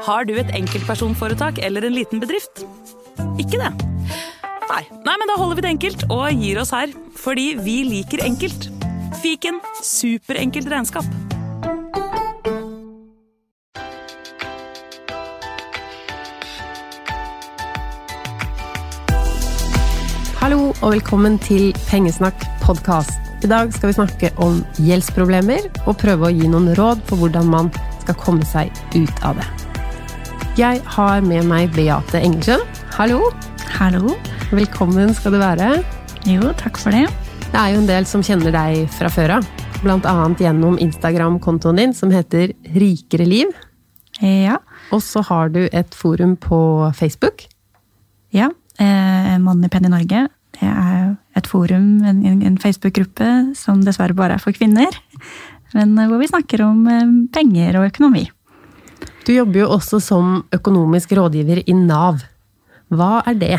Har du et enkeltpersonforetak eller en liten bedrift? Ikke det? Nei. Nei, men da holder vi det enkelt og gir oss her. Fordi vi liker enkelt. Fiken superenkelt regnskap. Hallo og velkommen til Pengesnakk podkast. I dag skal vi snakke om gjeldsproblemer og prøve å gi noen råd for hvordan man skal komme seg ut av det. Jeg har med meg Beate Engelsjø. Hallo. Hallo. Velkommen skal du være. Jo, takk for det. Det er jo en del som kjenner deg fra før av. Blant annet gjennom Instagram-kontoen din som heter Rikere liv. Ja. Og så har du et forum på Facebook. Ja. Eh, Moneypenny Norge. Det er et forum, en, en Facebook-gruppe, som dessverre bare er for kvinner. Men eh, hvor vi snakker om eh, penger og økonomi. Du jobber jo også som økonomisk rådgiver i Nav. Hva er det?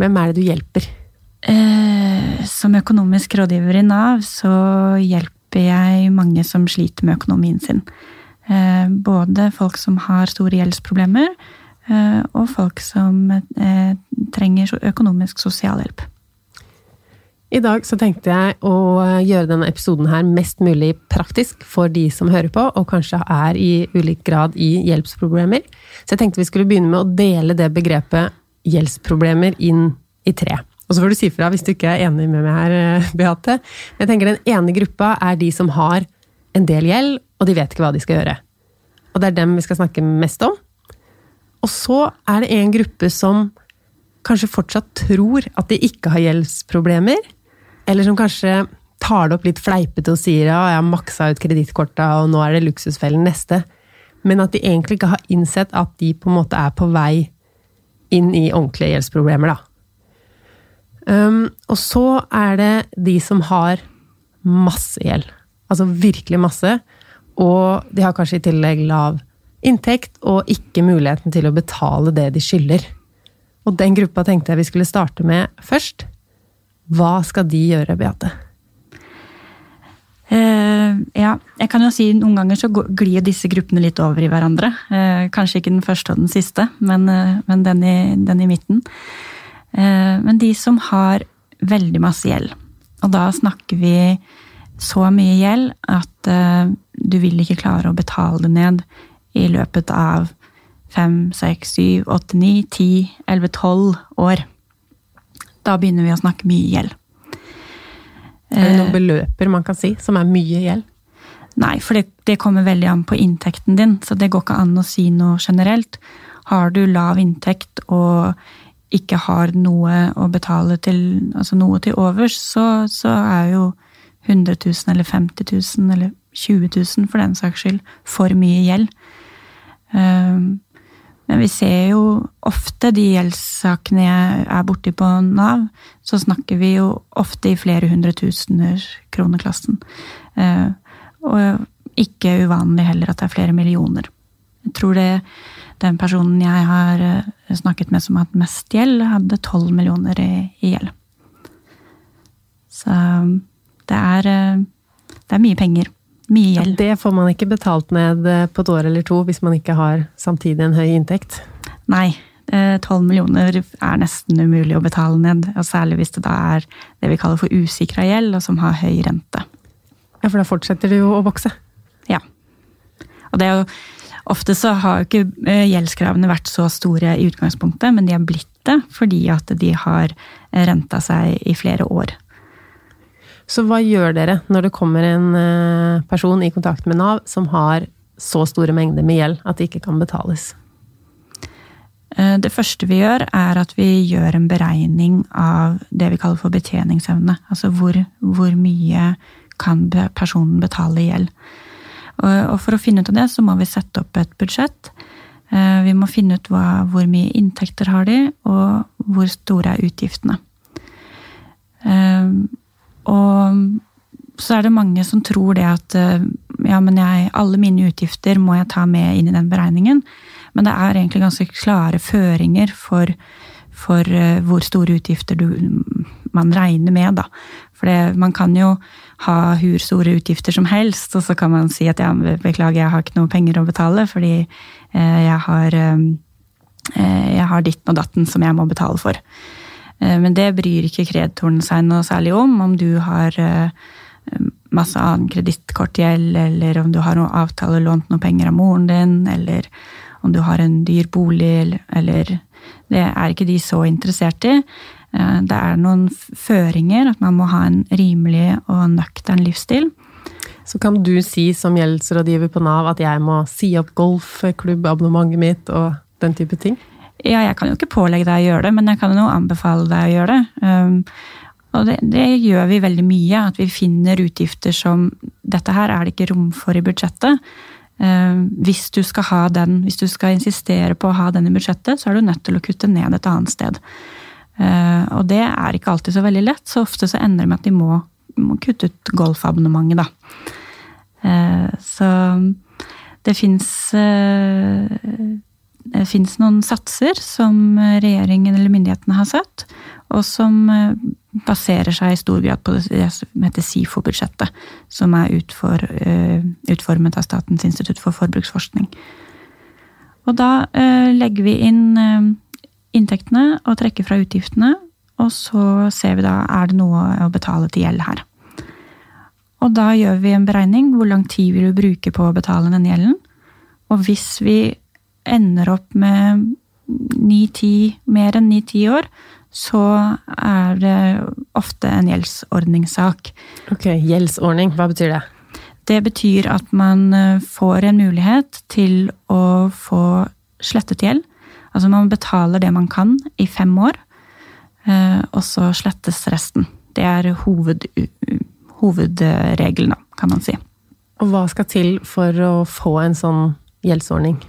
Hvem er det du hjelper? Eh, som økonomisk rådgiver i Nav så hjelper jeg mange som sliter med økonomien sin. Eh, både folk som har store gjeldsproblemer, eh, og folk som eh, trenger økonomisk sosialhjelp. I dag så tenkte jeg å gjøre denne episoden her mest mulig praktisk for de som hører på, og kanskje er i ulik grad i gjeldsproblemer. Så jeg tenkte vi skulle begynne med å dele det begrepet gjeldsproblemer inn i tre. Og så får du si fra hvis du ikke er enig med meg her, eh, Beate. Jeg tenker Den ene gruppa er de som har en del gjeld, og de vet ikke hva de skal gjøre. Og det er dem vi skal snakke mest om. Og så er det en gruppe som kanskje fortsatt tror at de ikke har gjeldsproblemer, eller som kanskje tar det opp litt fleipete og sier ja, jeg har maksa ut kredittkorta, og nå er det luksusfellen neste. Men at de egentlig ikke har innsett at de på en måte er på vei inn i ordentlige gjeldsproblemer, da. Um, og så er det de som har masse gjeld. Altså virkelig masse. Og de har kanskje i tillegg lav inntekt og ikke muligheten til å betale det de skylder. Og den gruppa tenkte jeg vi skulle starte med først. Hva skal de gjøre, Beate? Uh, ja, jeg kan jo si noen ganger så glir disse gruppene litt over i hverandre. Uh, kanskje ikke den første og den siste, men, uh, men den, i, den i midten. Men de som har veldig masse gjeld, og da snakker vi så mye gjeld at du vil ikke klare å betale det ned i løpet av fem, seks, syv, åtte, ni, ti, elleve, tolv år. Da begynner vi å snakke mye gjeld. Er det noen beløper man kan si som er mye gjeld? Nei, for det, det kommer veldig an på inntekten din, så det går ikke an å si noe generelt. Har du lav inntekt og ikke har noe å betale til, altså noe til overs, så, så er jo 100 000 eller 50 000 eller 20 000 for den saks skyld for mye gjeld. Um, men vi ser jo ofte de gjeldssakene jeg er borti på Nav, så snakker vi jo ofte i flere hundre tusener kroneklassen. Eh, og ikke uvanlig heller at det er flere millioner. Jeg tror det den personen jeg har eh, snakket med som har hatt mest gjeld, hadde tolv millioner i, i gjeld. Så det er, eh, det er mye penger. Mye Ja, det får man ikke betalt ned eh, på et år eller to hvis man ikke har samtidig en høy inntekt. Nei, eh, 12 millioner er nesten umulig å betale ned. Og særlig hvis det da er det vi kaller for usikra gjeld, og som har høy rente. Ja, for da fortsetter det jo å vokse. Ja. Og det er jo Ofte så har jo ikke eh, gjeldskravene vært så store i utgangspunktet, men de har blitt det fordi at de har renta seg i flere år. Så hva gjør dere når det kommer en eh, person i kontakt med Nav som har så store mengder med gjeld at det ikke kan betales? Eh, Det første vi gjør, er at vi gjør en beregning av det vi kaller for betjeningsevne. Altså hvor, hvor mye kan personen betale i gjeld. Og for å finne ut av det, så må vi sette opp et budsjett. Eh, Vi må finne ut hva, hvor mye inntekter har de, og hvor store er utgiftene. Og så er det mange som tror det at eh, ja, men jeg, alle mine utgifter må jeg ta med inn i den beregningen. Men det er egentlig ganske klare føringer for, for eh, hvor store utgifter du, man regner med. Da. For man kan jo ha hvor store utgifter som helst, og så kan man si at ja, beklager, jeg har ikke noe penger å betale fordi eh, jeg har, jeg har ditten og datten som jeg må betale for. Eh, men det bryr ikke kreditoren seg noe særlig om, om du har eh, masse annen kredittkortgjeld, eller om du har noe avtale lånt noen penger av moren din, eller om du har en dyr bolig, eller Det er ikke de så interessert i. Eh, det er noen føringer, at man må ha en rimelig og nøktern livsstil. Så kan du si som gjeldsrådgiver på Nav at jeg må si opp golfklubbabonnementet mitt og den type ting? Ja, jeg kan jo ikke pålegge deg å gjøre det, men jeg kan jo anbefale deg å gjøre det. Um, og det, det, gjør vi veldig mye, at vi finner utgifter som Dette her er det ikke rom for i budsjettet. Um, hvis du skal ha den, hvis du skal insistere på å ha den i budsjettet, så er du nødt til å kutte ned et annet sted. Uh, og det er ikke alltid så veldig lett, så ofte så ender det med at de må, må kutte ut golfabonnementet, da. Uh, så det fins uh, fins noen satser som regjeringen eller myndighetene har satt, og som baserer seg i stor grad på det som heter SIFO-budsjettet, som er utfor, utformet av Statens institutt for forbruksforskning. Og da legger vi inn inntektene og trekker fra utgiftene. Og så ser vi da er det noe å betale til gjeld her. Og da gjør vi en beregning. Hvor lang tid vil du bruke på å betale den gjelden? Og hvis vi ender opp med 9-10, mer enn 9-10 år, så er det ofte en gjeldsordningssak. Ok, Gjeldsordning, hva betyr det? Det betyr at man eh, får en mulighet til å få slettet gjeld Altså man betaler det man kan i fem år, eh, og så slettes resten. Det er hoved, hovedregelen, kan man si. Og hva skal til for å få en sånn gjeldsordning?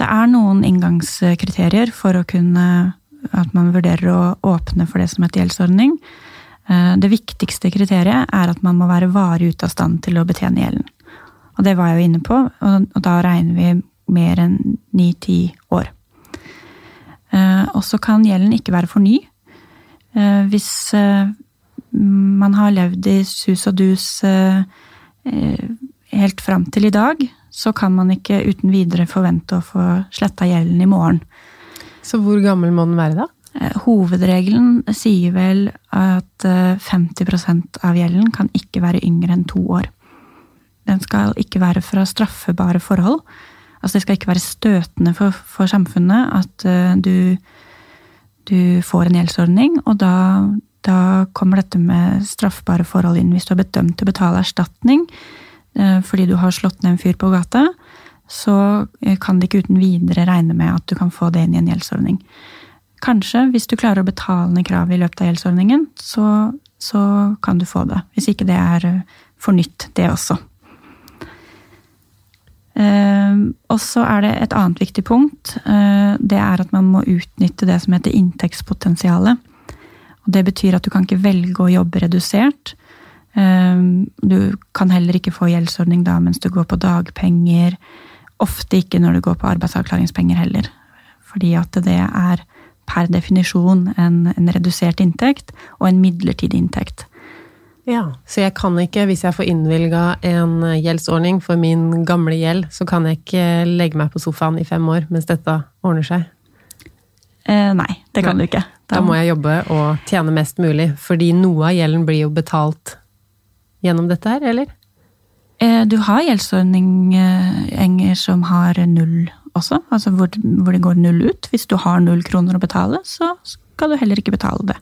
Det er noen inngangskriterier for å kunne at man vurderer å åpne for det som heter gjeldsordning. Eh, det viktigste kriteriet er at man må være varig ute av stand til å betjene gjelden. Og det var jeg jo inne på, og da regner vi mer enn ni-ti år. Eh, og så kan gjelden ikke være for ny. Eh, hvis man har levd i sus og dus helt fram til i dag, så kan man ikke uten videre forvente å få sletta gjelden i morgen. Så hvor gammel må den være da? Hovedregelen sier vel at 50% av gjelden kan ikke være yngre enn to år. Den skal ikke være fra straffbare forhold. Altså det skal ikke være støtende for, for samfunnet at uh, du, du, får en gjeldsordning, og da, da, kommer dette med straffbare forhold inn. Hvis du har blitt dømt til å betale erstatning fordi du har slått ned en fyr på gata, så uh, kan det ikke uten videre regne med at du kan få det inn i en gjeldsordning. Kanskje, hvis du klarer å betale ned kravet i løpet av gjeldsordningen, så, så kan du få det. Hvis ikke det er for nytt, det også. Og så er det et annet viktig punkt. Eh, det er at man må utnytte det som heter inntektspotensialet. Og det betyr at du kan ikke velge å jobbe redusert. Ehm, du kan heller ikke få gjeldsordning da mens du går på dagpenger. Ofte ikke når du går på arbeidsavklaringspenger heller. Fordi at det er per definisjon en, en redusert inntekt og en midlertidig inntekt. Ja, Så jeg kan ikke, hvis jeg får innvilga en gjeldsordning for min gamle gjeld, så kan jeg ikke legge meg på sofaen i fem år mens dette ordner seg? Eh, nei, det kan nei. du ikke. Da, da må jeg jobbe og tjene mest mulig, fordi noe av gjelden blir jo betalt gjennom dette her, eller? Eh, du har gjeldsordninger som har null også, altså hvor, hvor det går null ut. Hvis du har null kroner å betale, så skal du heller ikke betale det.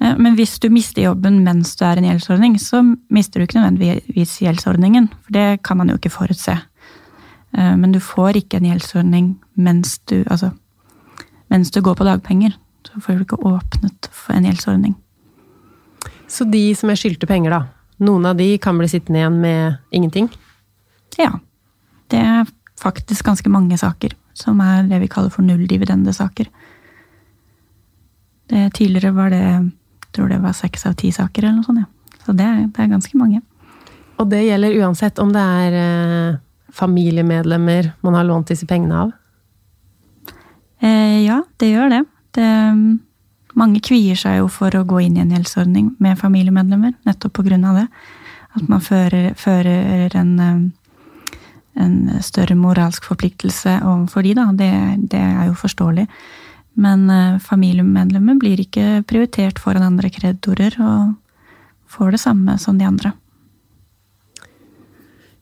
Eh, men hvis du mister jobben mens du er i en gjeldsordning, så mister du ikke nødvendigvis gjeldsordningen. For det kan man jo ikke forutse. Eh, men du får ikke en gjeldsordning mens du, altså, mens du går på dagpenger. Så får du ikke åpnet for en gjeldsordning. Så de som er skyldte penger, da. Noen av de kan bli sittende igjen med ingenting? Ja. Det er faktisk ganske mange saker som er det vi kaller for nulldividendesaker. Det, tidligere var det tror det var seks av ti saker eller noe sånt. Ja. Så det, det, er ganske mange. Og det gjelder uansett om det er eh, familiemedlemmer man har lånt disse pengene av? Eh, ja, det gjør det. det. Mange kvier seg jo for å gå inn i en gjeldsordning med familiemedlemmer, nettopp av det. At man fører, fører en, eh, en, større moralsk forpliktelse overfor de, da. Det, det er jo forståelig. Men uh, familiemedlemmer blir ikke prioritert foran andre kreditorer, og får det samme som de andre.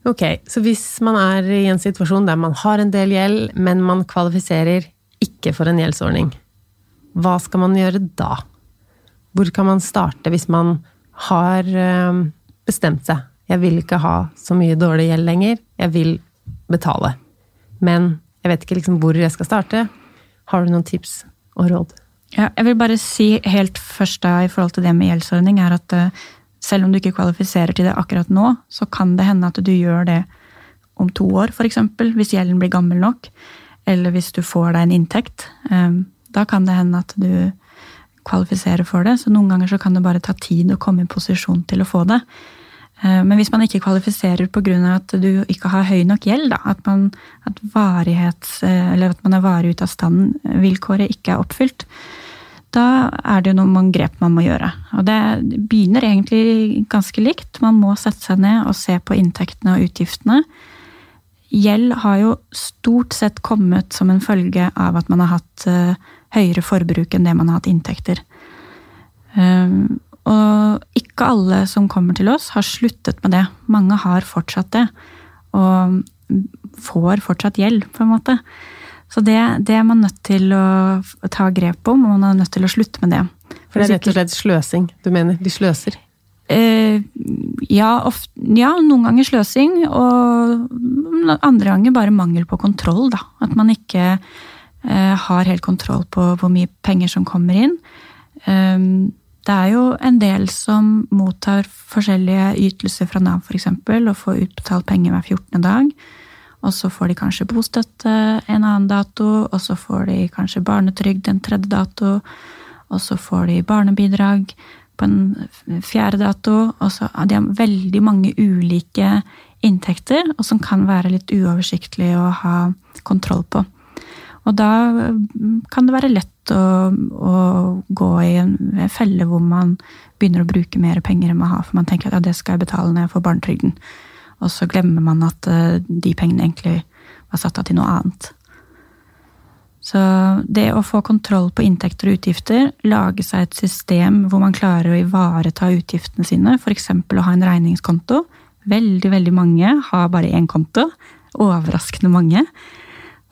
Ok, så hvis man er i en situasjon der man har en del gjeld, men man kvalifiserer ikke for en gjeldsordning, hva skal man gjøre da? Hvor kan man starte hvis man har eh, bestemt seg? Jeg vil ikke ha så mye dårlig gjeld lenger. Jeg vil betale. Men jeg vet ikke liksom hvor jeg skal starte. Har du noen tips og råd? Ja, jeg vil bare si helt først da i forhold til det med gjeldsordning, er at eh, selv om du ikke kvalifiserer til det akkurat nå, så kan det hende at du gjør det om to år, f.eks. Hvis gjelden blir gammel nok. Eller hvis du får deg en inntekt. Eh, da kan det hende at du kvalifiserer for det. Så noen ganger så kan det bare ta tid å komme i posisjon til å få det. Eh, men hvis man ikke kvalifiserer pga. at du ikke har høy nok gjeld, da, at, man, at, varighets, eh, at man er varig ute av stand, vilkåret ikke er oppfylt, da er det noen grep man må gjøre. Og det begynner egentlig ganske likt. Man må sette seg ned og se på inntektene og utgiftene gjeld har jo stort sett kommet som en følge av at man har hatt høyere forbruk enn det man har hatt inntekter. Um, og ikke alle som kommer til oss, har sluttet med det. Mange har fortsatt det. Og får fortsatt gjeld, på en måte. Så det, det, er man nødt til å ta grep om, og man er nødt til å slutte med det. For det er rett og slett sløsing du mener? De sløser? Eh, ja, ofte, ja, noen ganger sløsing, og andre ganger bare mangel på kontroll. Da. At man ikke har helt kontroll på hvor mye penger som kommer inn. Eh, det er jo en del som mottar forskjellige ytelser fra Nav f.eks. og får utbetalt penger hver 14. dag. Og så får de kanskje bostøtte en annen dato, og så får de kanskje barnetrygd en tredje dato. Og så får de barnebidrag på en fjerde dato. Og så har veldig mange ulike inntekter, og som kan være litt uoversiktlig å ha kontroll på. Og da kan det være lett å, å gå i en felle hvor man begynner å bruke mer penger enn man har, for man tenker at ja, det skal jeg betale når jeg får barnetrygden. Og så glemmer man at eh, de pengene egentlig var satt av til noe annet. Så det å få kontroll på inntekter og utgifter, lage seg et system hvor man klarer å ivareta utgiftene sine, f.eks. å ha en regningskonto Veldig, veldig mange har bare én konto. Overraskende mange.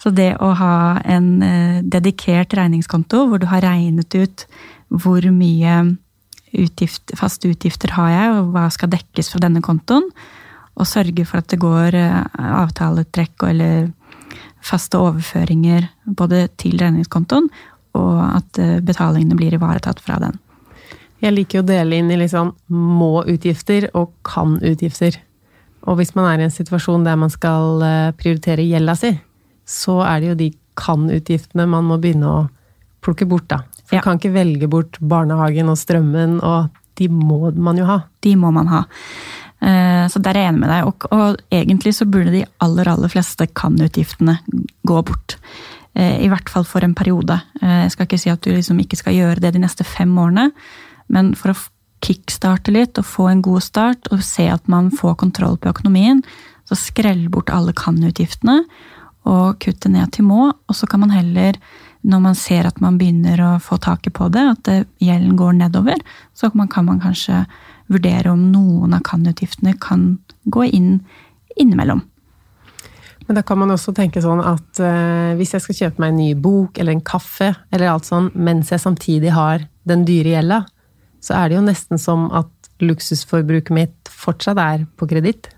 Så det å ha en eh, dedikert regningskonto hvor du har regnet ut hvor mye utgift, faste utgifter har jeg, og hva skal dekkes fra denne kontoen, og sørge for at det går eh, avtaletrekk eller faste overføringer både til regningskontoen, og at eh, betalingene blir ivaretatt fra den. Jeg liker å dele inn i liksom må-utgifter og kan-utgifter. Og hvis man er i en situasjon der man skal prioritere gjelda si, så er det jo de kan-utgiftene man må begynne å plukke bort, da. For ja. du kan ikke velge bort barnehagen og strømmen, og de må man jo ha. De må man ha. Eh, så der er jeg enig med deg. Og, og, egentlig så burde de aller, aller fleste kan-utgiftene gå bort. Eh, I hvert fall for en periode. Eh, jeg skal ikke si at du liksom ikke skal gjøre det de neste fem årene, men for å kickstarte litt og få en god start og se at man får kontroll på økonomien, så skrell bort alle kan-utgiftene og kutte ned til må, og så kan man heller når man ser at man begynner å få taket på det, at gjelden går nedover, så kan man kanskje vurdere om noen av kan-utgiftene kan gå inn innimellom. Men da kan man også tenke sånn at uh, hvis jeg skal kjøpe meg en ny bok eller en kaffe, eller alt sånn, mens jeg samtidig har den dyre gjelda, så er det jo nesten som at luksusforbruket mitt fortsatt er på kreditt.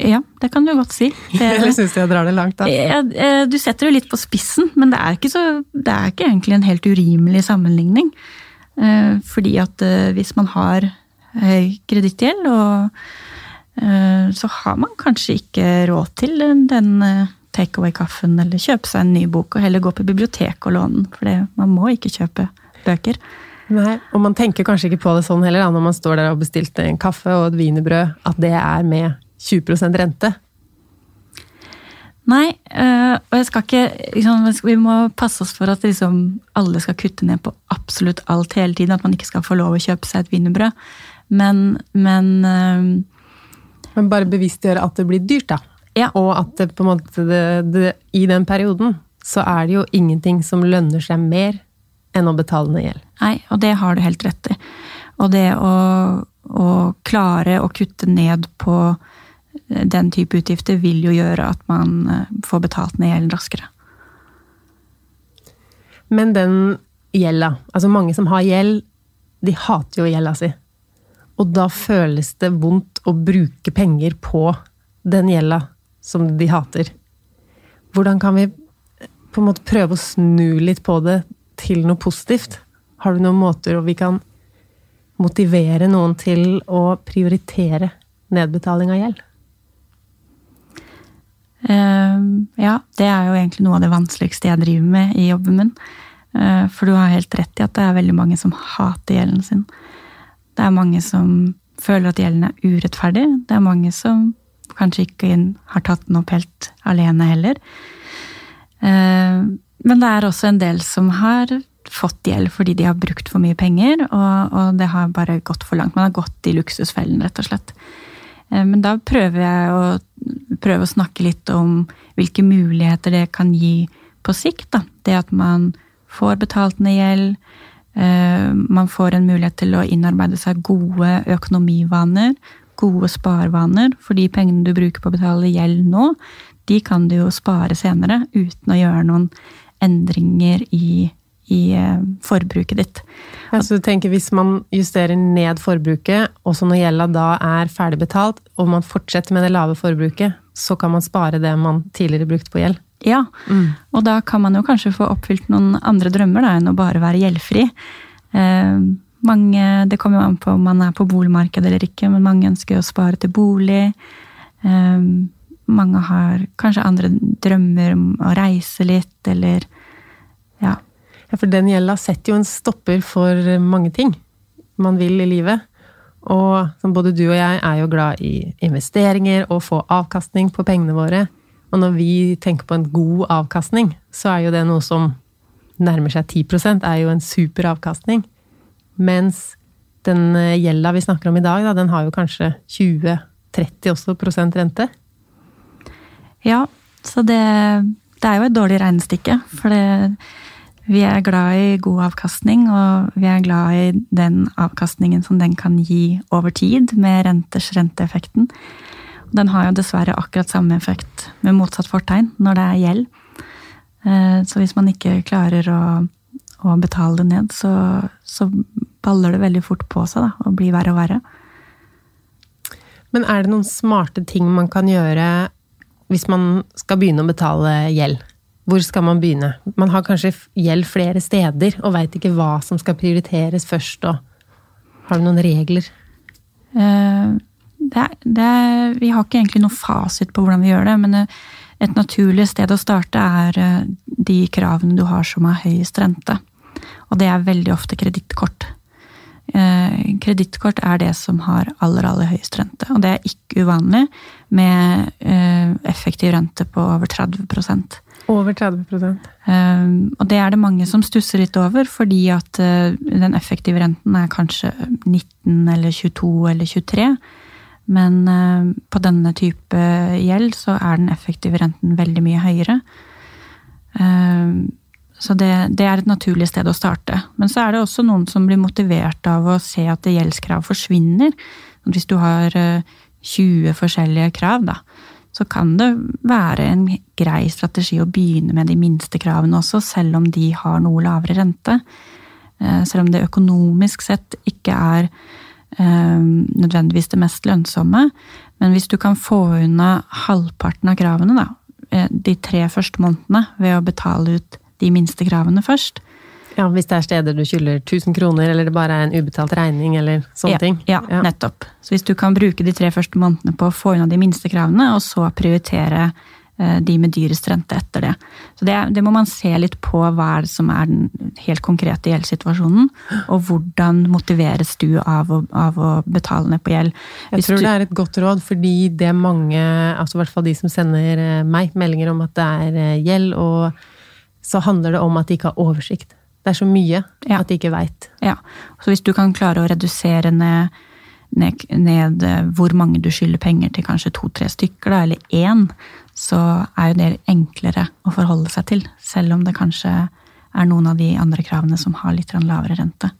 Ja, det kan du godt si. Eller syns du jeg drar det langt, da? Eh, du setter det litt på spissen, men det er ikke, så, det er ikke egentlig en helt urimelig sammenligning. Eh, fordi at hvis man har høy kredittgjeld, eh, så har man kanskje ikke råd til den eh, takeaway-kaffen eller kjøpe seg en ny bok, og heller gå på biblioteket og låne den, for man må ikke kjøpe bøker. Nei, og man tenker kanskje ikke på det sånn heller, da, når man står der og bestilte en kaffe og et wienerbrød, at det er med 20% rente. Nei, øh, og jeg skal ikke liksom, Vi må passe oss for at liksom, alle skal kutte ned på absolutt alt hele tiden. At man ikke skal få lov å kjøpe seg et wienerbrød. Men, men øh, Men bare bevisstgjøre at det blir dyrt, da. Ja. Og at det, på en måte det, det, i den perioden så er det jo ingenting som lønner seg mer enn å betale ned gjeld. Nei, og det har du helt rett i. Og det å, å klare å kutte ned på den type utgifter vil jo gjøre at man eh, får betalt ned gjelden raskere. Men den gjelda Altså mange som har gjeld, de hater jo gjelda si. Og da føles det vondt å bruke penger på den gjelda som de hater. Hvordan kan vi på en måte prøve å snu litt på det til noe positivt? Har du noen måter hvor vi kan motivere noen til å prioritere nedbetaling av gjeld? Uh, ja, det er jo egentlig noe av det vanskeligste jeg driver med i jobben min. Uh, for du har helt rett i at det er veldig mange som hater gjelden sin. Det er mange som føler at gjelden er urettferdig. Det er mange som kanskje ikke har tatt den opp helt alene heller. Uh, men det er også en del som har fått gjeld fordi de har brukt for mye penger, og det har bare gått for langt. Man har gått i luksusfellen, rett og slett. Men da prøver jeg å prøver å snakke litt om hvilke muligheter det kan gi på sikt. Da. Det at man får betalt ned gjeld, eh, man får en mulighet til å innarbeide seg gode økonomivaner, gode sparevaner. For de pengene du bruker på å betale gjeld nå, de kan du jo spare senere uten å gjøre noen endringer i, i eh, forbruket ditt. Ja, så du tenker Hvis man justerer ned forbruket, og så når gjelda da er ferdig betalt, og man fortsetter med det lave forbruket, så kan man spare det man tidligere brukte på gjeld? Ja, mm. og da kan man jo kanskje få oppfylt noen andre drømmer da, enn å bare være gjeldfri. Eh, mange, det kommer jo an på om man er på boligmarkedet eller ikke, men mange ønsker å spare til bolig. Eh, mange har kanskje andre drømmer om å reise litt, eller for den gjelda setter jo en stopper for mange ting man vil i livet. Og både du og jeg er jo glad i investeringer og få avkastning på pengene våre. Og når vi tenker på en god avkastning, så er jo det noe som nærmer seg 10% er jo en super avkastning. Mens den eh, gjelda vi snakker om i dag, da, den har jo kanskje 20-30 også prosent rente. Ja, så det, det er jo et dårlig regnestykke. For det vi er glad i god avkastning, og vi er glad i den avkastningen som den kan gi over tid, med renters renteeffekten. Den har jo dessverre akkurat samme effekt med motsatt fortegn når det er gjeld. Eh, så hvis man ikke klarer å, å betale det ned, så, så, baller det veldig fort på seg da, og blir verre og verre. Men er det noen smarte ting man kan gjøre hvis man skal begynne å betale gjeld? Hvor skal man begynne? Man har kanskje gjeld flere steder og veit ikke hva som skal prioriteres først. Og har du noen regler? Uh, det, det, vi har ikke egentlig noen fasit på hvordan vi gjør det, men eh, et naturlig sted å starte er eh, de kravene du har som er høyest rente. Og det er veldig ofte kredittkort. Kredittkort er det som har aller, aller høyest rente. Og det er ikke uvanlig med effektiv rente på over 30 over 30 um, Og det er det mange som stusser litt over, fordi at uh, den effektive renten er kanskje 19 eller 22 eller 23. Men uh, på denne type gjeld så er den effektive renten veldig mye høyere. Ehm, så det, det, er et naturlig sted å starte. Men så er det også noen som blir motivert av å se at gjeldskrav forsvinner. Hvis du har 20 forskjellige krav, da, så kan det være en grei strategi å begynne med de minste kravene også, selv om de har noe lavere rente. Eh, selv om det økonomisk sett ikke er eh, nødvendigvis det mest lønnsomme. Men hvis du kan få unna halvparten av kravene, da, eh, de tre første månedene, ved å betale ut de minste kravene først, ja, Hvis det er steder du skylder 1000 kroner, eller det bare er en ubetalt regning, eller sånne ja, ting. Ja, ja, nettopp. Så hvis du kan bruke de tre første månedene på å få unna de minste kravene, og så prioritere eh, de med dyrest rente etter det. Så det, det, må man se litt på hva som er den helt konkrete gjeldssituasjonen. Og hvordan motiveres du av å, av å betale ned på gjeld. Jeg tror det er et godt råd, fordi det er mange, altså i hvert fall de som sender eh, meg meldinger om at det er eh, gjeld, og så handler det om at de ikke har oversikt. Det er så mye ja. at de ikke veit. Ja. Så hvis du kan klare å redusere ned ned, ned, eh, hvor mange du skylder penger til kanskje to-tre stykker, da, eller én, så er jo det enklere å forholde seg til. Selv om det kanskje er noen av de andre kravene som har litt lavere rente.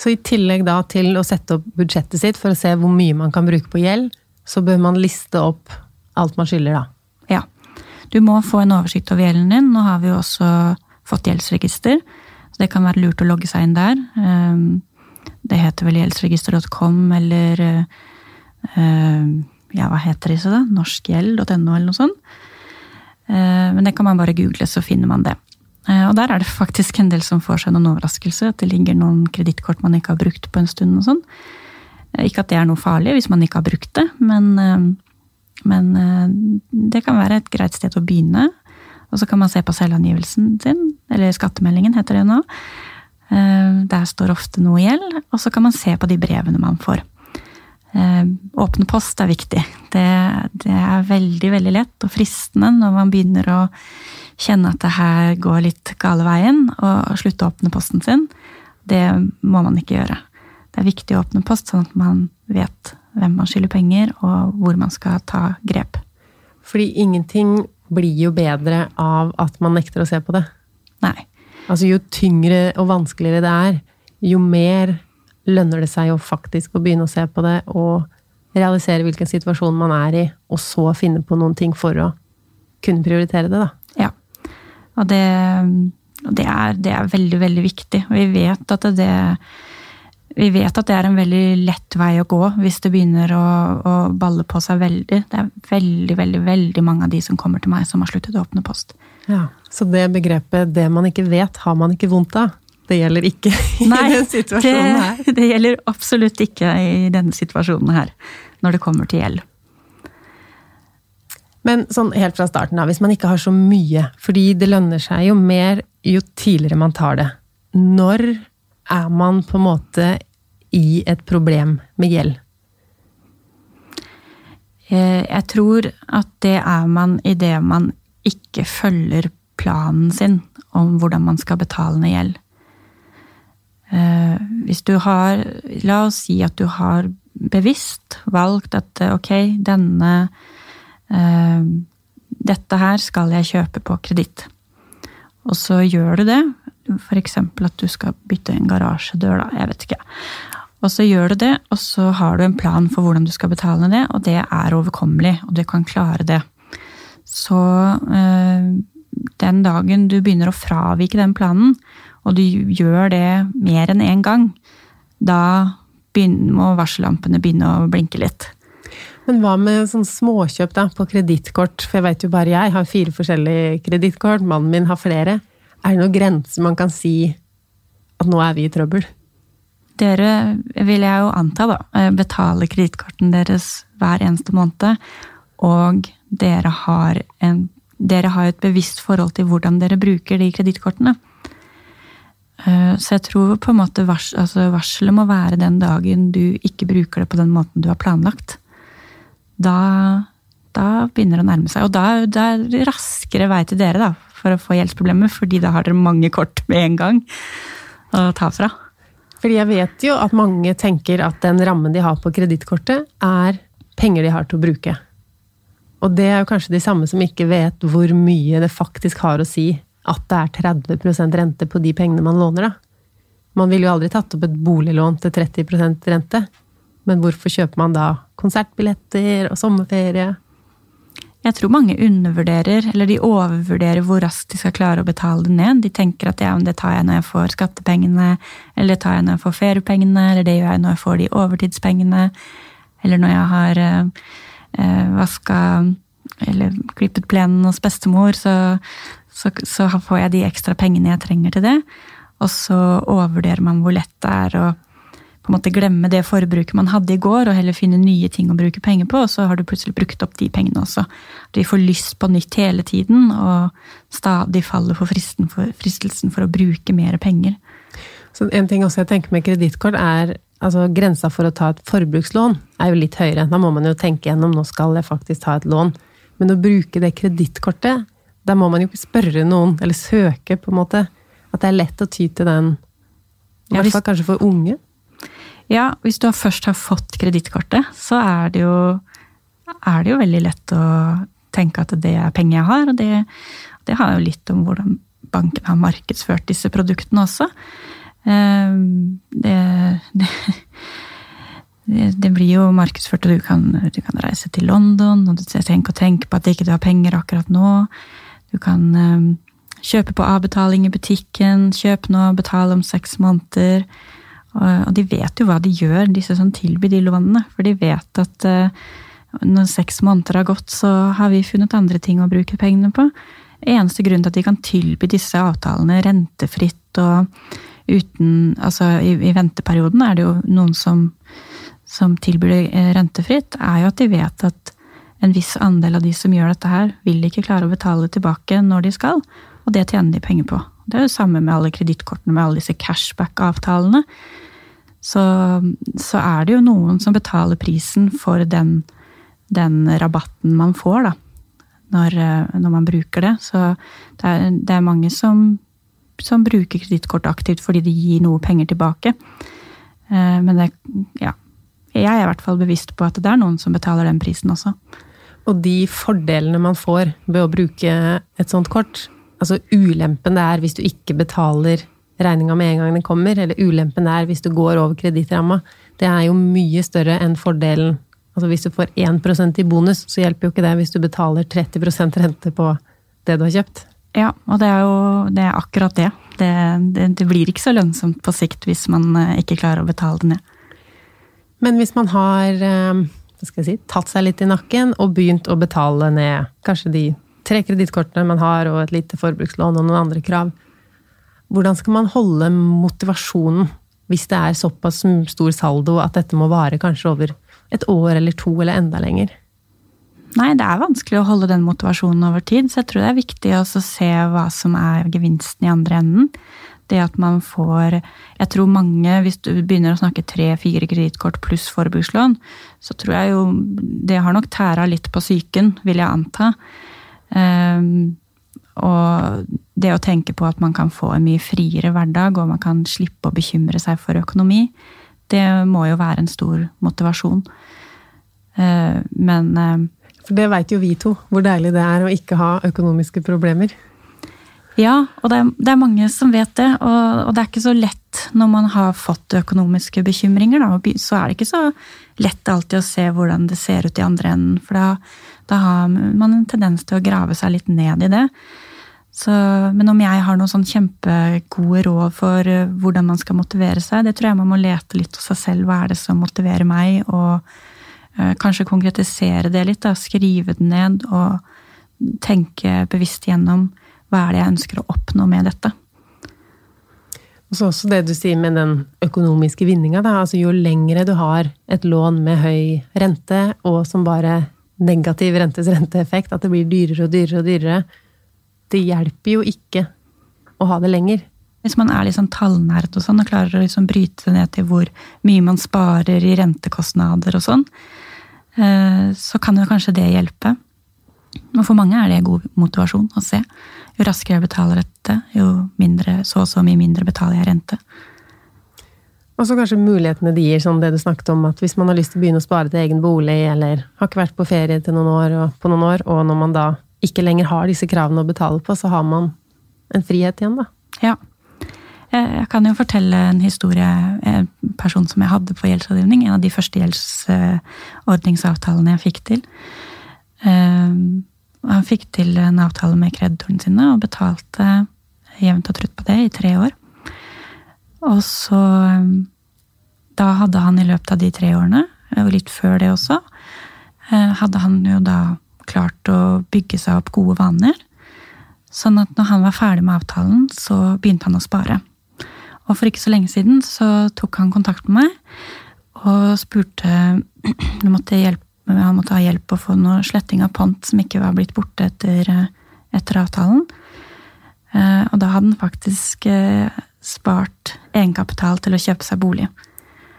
Så i tillegg da til å sette opp budsjettet sitt for å se hvor mye man kan bruke på gjeld, så bør man liste opp alt man skylder, da? Ja. Du må få en oversikt over gjelden din. Nå har vi jo også fått gjeldsregister, det kan være lurt å logge seg inn der. Um, det heter vel gjeldsregister.com eller uh, Ja, hva heter disse, da? Norskgjeld.no eller noe sånt. Uh, men det kan man bare google, så finner man det. Og der er det faktisk en del som får seg noen overraskelser. At det ligger noen kredittkort man ikke har brukt på en stund og sånn. Ikke at det er noe farlig hvis man ikke har brukt det, men, men det kan være et greit sted å begynne. Og så kan man se på selvangivelsen sin, eller skattemeldingen heter det nå. Eh, der står ofte noe gjeld, og så kan man se på de brevene man får. Eh, åpne post er viktig. Det, det, er veldig veldig lett og fristende når man begynner å kjenne at det her går litt gale veien, og slutte å åpne posten sin. Det må man ikke gjøre. Det er viktig å åpne post, sånn at man vet hvem man skylder penger, og hvor man skal ta grep. Fordi ingenting blir jo bedre av at man nekter å se på det. Nei. Altså jo tyngre og vanskeligere det er, jo mer lønner det seg jo faktisk å begynne å se på det og realisere hvilken situasjon man er i, og så finne på noen ting for å kunne prioritere det, da. Ja. Og det, det, er, det er, veldig, veldig viktig. Vi vet at det vi vet at det er en veldig lett vei å gå hvis det begynner å, å, balle på seg veldig. Det er veldig, veldig, veldig mange av de som kommer til meg, som har sluttet å åpne post. Ja, Så det begrepet 'det man ikke vet, har man ikke vondt av', det gjelder ikke i Nei, denne situasjonen her? Det, det gjelder absolutt ikke i denne situasjonen her, når det kommer til gjeld. Men sånn helt fra starten av, hvis man ikke har så mye, fordi det lønner seg jo mer jo tidligere man tar det. Når er man på en måte i et problem med gjeld? Eh, jeg tror at det er man idet man ikke følger planen sin om hvordan man skal betale ned gjeld. Eh, hvis du har La oss si at du har bevisst valgt at eh, ok, denne Dette her skal jeg kjøpe på kreditt. Og så gjør du det, F.eks. at du skal bytte en garasjedør, da. Jeg vet ikke. Og så gjør du det, og så har du en plan for hvordan du skal betale det, og det er overkommelig, og du kan klare det. Så øh, den dagen du begynner å fravike den planen, og du gjør det mer enn én gang, da må varsellampene begynne å blinke litt. Men hva med sånn småkjøp da, på kredittkort? For jeg vet jo bare jeg har fire forskjellige kredittkort, mannen min har flere. Er det noen grenser man kan si at nå er vi i trøbbel? Dere, vil jeg jo anta, da, eh, betaler kredittkortene deres hver eneste måned. Og dere har, en, dere har et bevisst forhold til hvordan dere bruker de kredittkortene. Eh, så jeg tror på en måte vars, altså varselet må være den dagen du ikke bruker det på den måten du har planlagt. Da, da begynner det å nærme seg. Og da, da er det raskere vei til dere, da for å få gjeldsproblemer, fordi da har dere mange kort med en gang å ta fra. Fordi jeg vet jo at mange tenker at den rammen de har på kredittkortet, er penger de har til å bruke. Og det er jo kanskje de samme som ikke vet hvor mye det faktisk har å si at det er 30% rente på de pengene man låner, da. Man ville jo aldri tatt opp et boliglån til 30% rente. Men hvorfor kjøper man da konsertbilletter og sommerferie? Jeg tror mange undervurderer, eller de overvurderer hvor raskt de skal klare å betale det ned. De tenker at ja, det tar jeg når jeg får skattepengene, eller det tar jeg når jeg får feriepengene, eller det gjør jeg når jeg får de overtidspengene, eller når jeg har eh, vaska eller klippet plenen hos bestemor, så, så, så, får jeg de ekstra pengene jeg trenger til det. Og så overvurderer man hvor lett det er å på en måte glemme det forbruket man hadde i går, og heller finne nye ting å bruke penger på, og så har du plutselig brukt opp de pengene også. At vi får lyst på nytt hele tiden, og stadig faller for, for fristelsen for å bruke mer penger. Så En ting også jeg tenker med kredittkort, er altså grensa for å ta et forbrukslån er jo litt høyere. Da må man jo tenke gjennom nå skal jeg faktisk ta et lån. Men å bruke det kredittkortet, da må man jo ikke spørre noen, eller søke, på en måte. At det er lett å ty til den. I hvert fall kanskje for unge. Ja, hvis du først har fått kredittkortet, så er det, jo, er det jo veldig lett å tenke at det er penger jeg har. Og det, det har jo litt om hvordan banken har markedsført disse produktene også. Ehm, det, det, det blir jo markedsført, og du kan, du kan, reise til London, og du tenker, tenke på at ikke du har penger akkurat nå. Du kan ehm, kjøpe på avbetaling i butikken, kjøp nå, betale om seks måneder. Og de vet jo hva de gjør, disse som tilbyr de lånene. For de vet at eh, når seks måneder har gått, så har vi funnet andre ting å bruke pengene på. Eneste grunn til at de kan tilby disse avtalene rentefritt og uten Altså i, i venteperioden er det jo noen som, som tilbyr det eh, rentefritt, er jo at de vet at en viss andel av de som gjør dette her, vil ikke klare å betale tilbake når de skal, og det tjener de penger på. Det er jo samme med alle kredittkortene, med alle disse cashback-avtalene så, så, er det jo noen som betaler prisen for den, den rabatten man får, da. Når, når, man bruker det. Så det er, det er mange som, som bruker kredittkort aktivt fordi det gir noe penger tilbake. Eh, men det, ja. Jeg er i hvert fall bevisst på at det er noen som betaler den prisen også. Og de fordelene man får ved å bruke et sånt kort, altså ulempen det er hvis du ikke betaler regninga med en gang den kommer, eller ulempen der hvis du går over kredittramma, det er jo mye større enn fordelen. Altså hvis du får 1% i bonus, så hjelper jo ikke det hvis du betaler 30% rente på det du har kjøpt. Ja, og det er jo det er akkurat det. Det, det. det, blir ikke så lønnsomt på sikt hvis man eh, ikke klarer å betale det ned. Men hvis man har eh, si, tatt seg litt i nakken og begynt å betale ned kanskje de tre kredittkortene man har, og et lite forbrukslån og noen andre krav, hvordan skal man holde motivasjonen hvis det er såpass stor saldo at dette må vare kanskje over et år eller to eller enda lenger? Nei, det er vanskelig å holde den motivasjonen over tid, så jeg tror det er viktig å se hva som er gevinsten i andre enden. Det at man får Jeg tror mange, hvis du begynner å snakke tre-fire kredittkort pluss forbrukslån, så tror jeg jo Det har nok tæra litt på psyken, vil jeg anta. Um, og det å tenke på at man kan få en mye friere hverdag, og man kan slippe å bekymre seg for økonomi, det må jo være en stor motivasjon. Eh, men eh, For det veit jo vi to, hvor deilig det er å ikke ha økonomiske problemer. Ja, og det er, det er mange som vet det. Og, og, det er ikke så lett når man har fått økonomiske bekymringer. Da, så er det ikke så lett alltid å se hvordan det ser ut i andre enden. For da, da har man en tendens til å grave seg litt ned i det. Så, men om jeg har noen sånn kjempegode råd for eh, hvordan man skal motivere seg, det tror jeg man må lete litt hos seg selv. Hva er det som motiverer meg? Og øh, kanskje konkretisere det litt. Da. Skrive det ned og tenke bevisst gjennom hva er det jeg ønsker å oppnå med dette. Og så også det du sier med den økonomiske vinninga. Altså jo lengre du har et lån med høy rente, og som bare negativ rentes renteeffekt, at det blir dyrere og dyrere og dyrere, det hjelper jo ikke å ha det lenger. Hvis man er litt sånn tallnerd og sånn, og klarer å liksom bryte det ned til hvor mye man sparer i rentekostnader og sånn, eh, så kan jo kanskje det hjelpe. Og for mange er det god motivasjon å se. Jo raskere jeg betaler dette, jo mindre, så og så mye mindre betaler jeg rente. Og så kanskje mulighetene de gir, som det du snakket om, at hvis man har lyst til å begynne å spare til egen bolig, eller har ikke vært på ferie til noen år, og på noen år, og når man da ikke lenger har disse kravene å betale på, så har man en frihet igjen, da. Ja. Jeg kan jo fortelle en historie. En person som jeg hadde på gjeldsrådgivning. En av de første gjeldsordningsavtalene jeg fikk til. Ehm, han fikk til en avtale med kreditorene sine og betalte jevnt og trutt på det i tre år. Og så ehm, Da hadde han i løpet av de tre årene, og litt før det også, eh, hadde han jo da klart å bygge seg opp gode vaner. Sånn at når han var ferdig med avtalen, så begynte han å spare. Og for ikke så lenge siden så tok han kontakt med meg og spurte Han måtte, hjelpe, han måtte ha hjelp å få noe sletting av pont som ikke var blitt borte etter, etter avtalen. Eh, og da hadde han faktisk eh, spart egenkapital til å kjøpe seg bolig.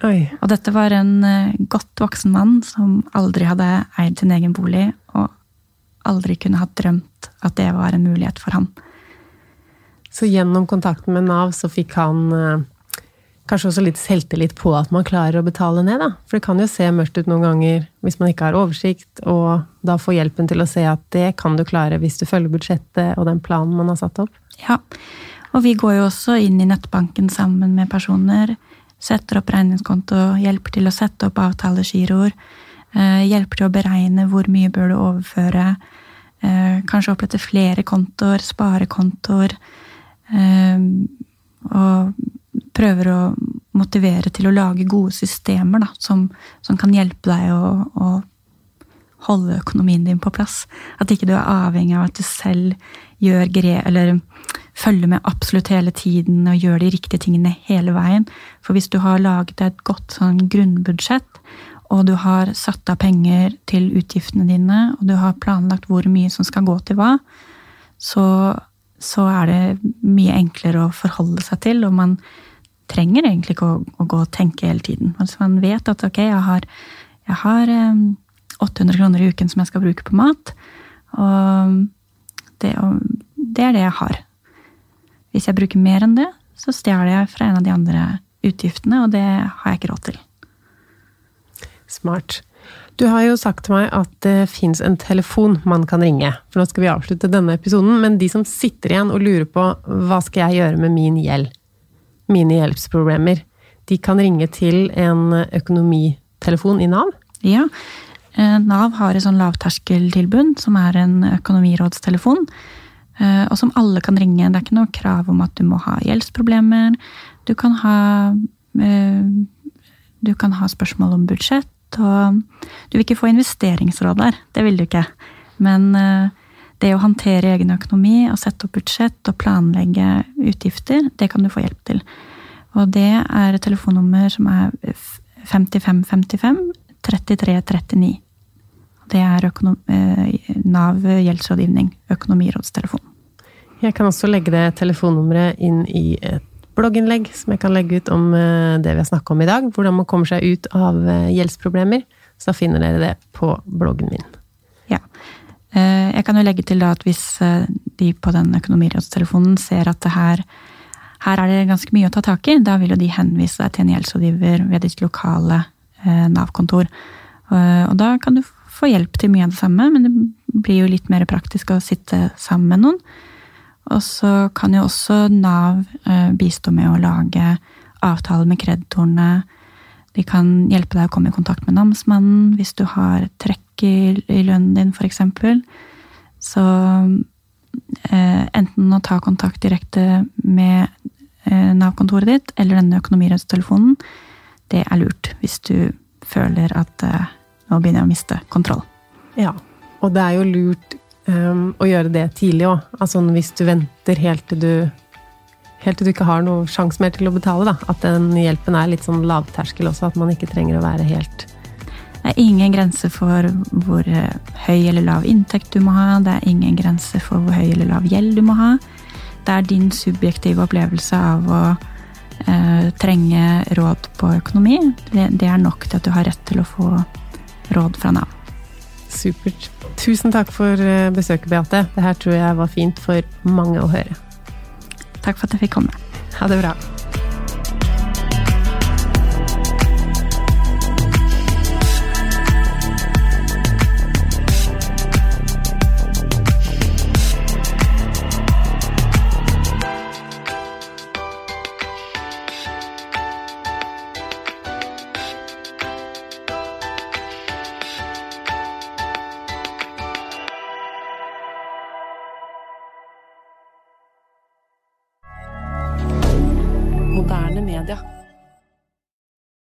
Oi. Og dette var en eh, godt voksen mann som aldri hadde eid sin egen bolig, og aldri kunne ha drømt at det var en mulighet for han. Så gjennom kontakten med Nav så fikk han eh, kanskje også litt selvtillit på at man klarer å betale ned, da. For det kan jo se mørkt ut noen ganger hvis man ikke har oversikt, og da få hjelpen til å se at det kan du klare hvis du følger budsjettet og den planen man har satt opp. Ja, og vi går jo også inn i nettbanken sammen med personer. Setter opp regningskonto, hjelper til å sette opp avtalegiroer. Eh, hjelper til å beregne hvor mye bør du overføre. Eh, kanskje opprette flere kontoer, sparekontoer. Eh, og prøver å motivere til å lage gode systemer da, som, som kan hjelpe deg å, å holde økonomien din på plass. At ikke du er avhengig av at du selv gjør gre eller følger med absolutt hele tiden og gjør de riktige tingene hele veien. For hvis du har laget et godt sånn grunnbudsjett, og du har satt av penger til utgiftene dine, og du har planlagt hvor mye som skal gå til hva, så, så er det mye enklere å forholde seg til, og man trenger egentlig ikke å, å gå og tenke hele tiden. Altså man vet at ok, jeg har, jeg har 800 kroner i uken som jeg skal bruke på mat. Og det, det, er det jeg har. Hvis jeg bruker mer enn det, så stjeler jeg fra en av de andre utgiftene, og det har jeg ikke råd til. Smart. Du har jo sagt til meg at det fins en telefon man kan ringe. For nå skal vi avslutte denne episoden, men de som sitter igjen og lurer på hva skal jeg gjøre med min gjeld, mine gjeldsproblemer, de kan ringe til en økonomitelefon i Nav? Ja, Eh, Nav har et sånn lavterskeltilbud, som er en økonomirådstelefon. Eh, og som alle kan ringe. Det er ikke noe krav om at du må ha gjeldsproblemer. Du kan ha, eh, du kan ha spørsmål om budsjett, og du vil ikke få investeringsråd der. Det vil du ikke. Men det å håndtere egen økonomi og sette opp budsjett og planlegge utgifter, det kan du få hjelp til. Og det er et telefonnummer som er 5555 3339. Det er eh, Nav gjeldsrådgivning, økonomirådstelefon. Jeg kan også legge det telefonnummeret inn i et blogginnlegg som jeg kan legge ut om eh, det vi har snakka om i dag. Hvordan man kommer seg ut av eh, gjeldsproblemer. Så da finner dere det på bloggen min. Ja. Jeg kan jo legge til at hvis de på den økonomirådstelefonen ser at det her, her er det ganske mye å ta tak i, da vil jo de henvise deg til en gjeldsrådgiver ved ditt lokale Nav-kontor. Og da kan du får hjelp til mye av det samme, men det blir jo litt mer praktisk å sitte sammen med noen. Og så kan jo også Nav eh, bistå med å lage avtaler med kreditorene. De kan hjelpe deg å komme i kontakt med namsmannen hvis du har trekk i, lønnen din, f.eks. Så eh, enten å ta kontakt direkte med eh, Nav-kontoret ditt eller denne økonomirettstelefonen, det er lurt hvis du føler at nå begynner jeg å miste kontroll. Ja, og det er jo lurt um, å gjøre det tidlig òg. Altså hvis du venter helt til du helt til du ikke har noe sjanse mer til å betale, da. At den hjelpen er litt sånn lavterskel også, at man ikke trenger å være helt Det er ingen grense for hvor eh, høy eller lav inntekt du må ha. Det er ingen grense for hvor høy eller lav gjeld du må ha. Det er din subjektive opplevelse av å eh, trenge råd på økonomi. Det, det er nok til at du har rett til å få råd fra Nav. Supert. Tusen takk for eh, besøket, Beate. Det her tror jeg var fint for mange å høre. Takk for at jeg fikk komme. Ha det bra.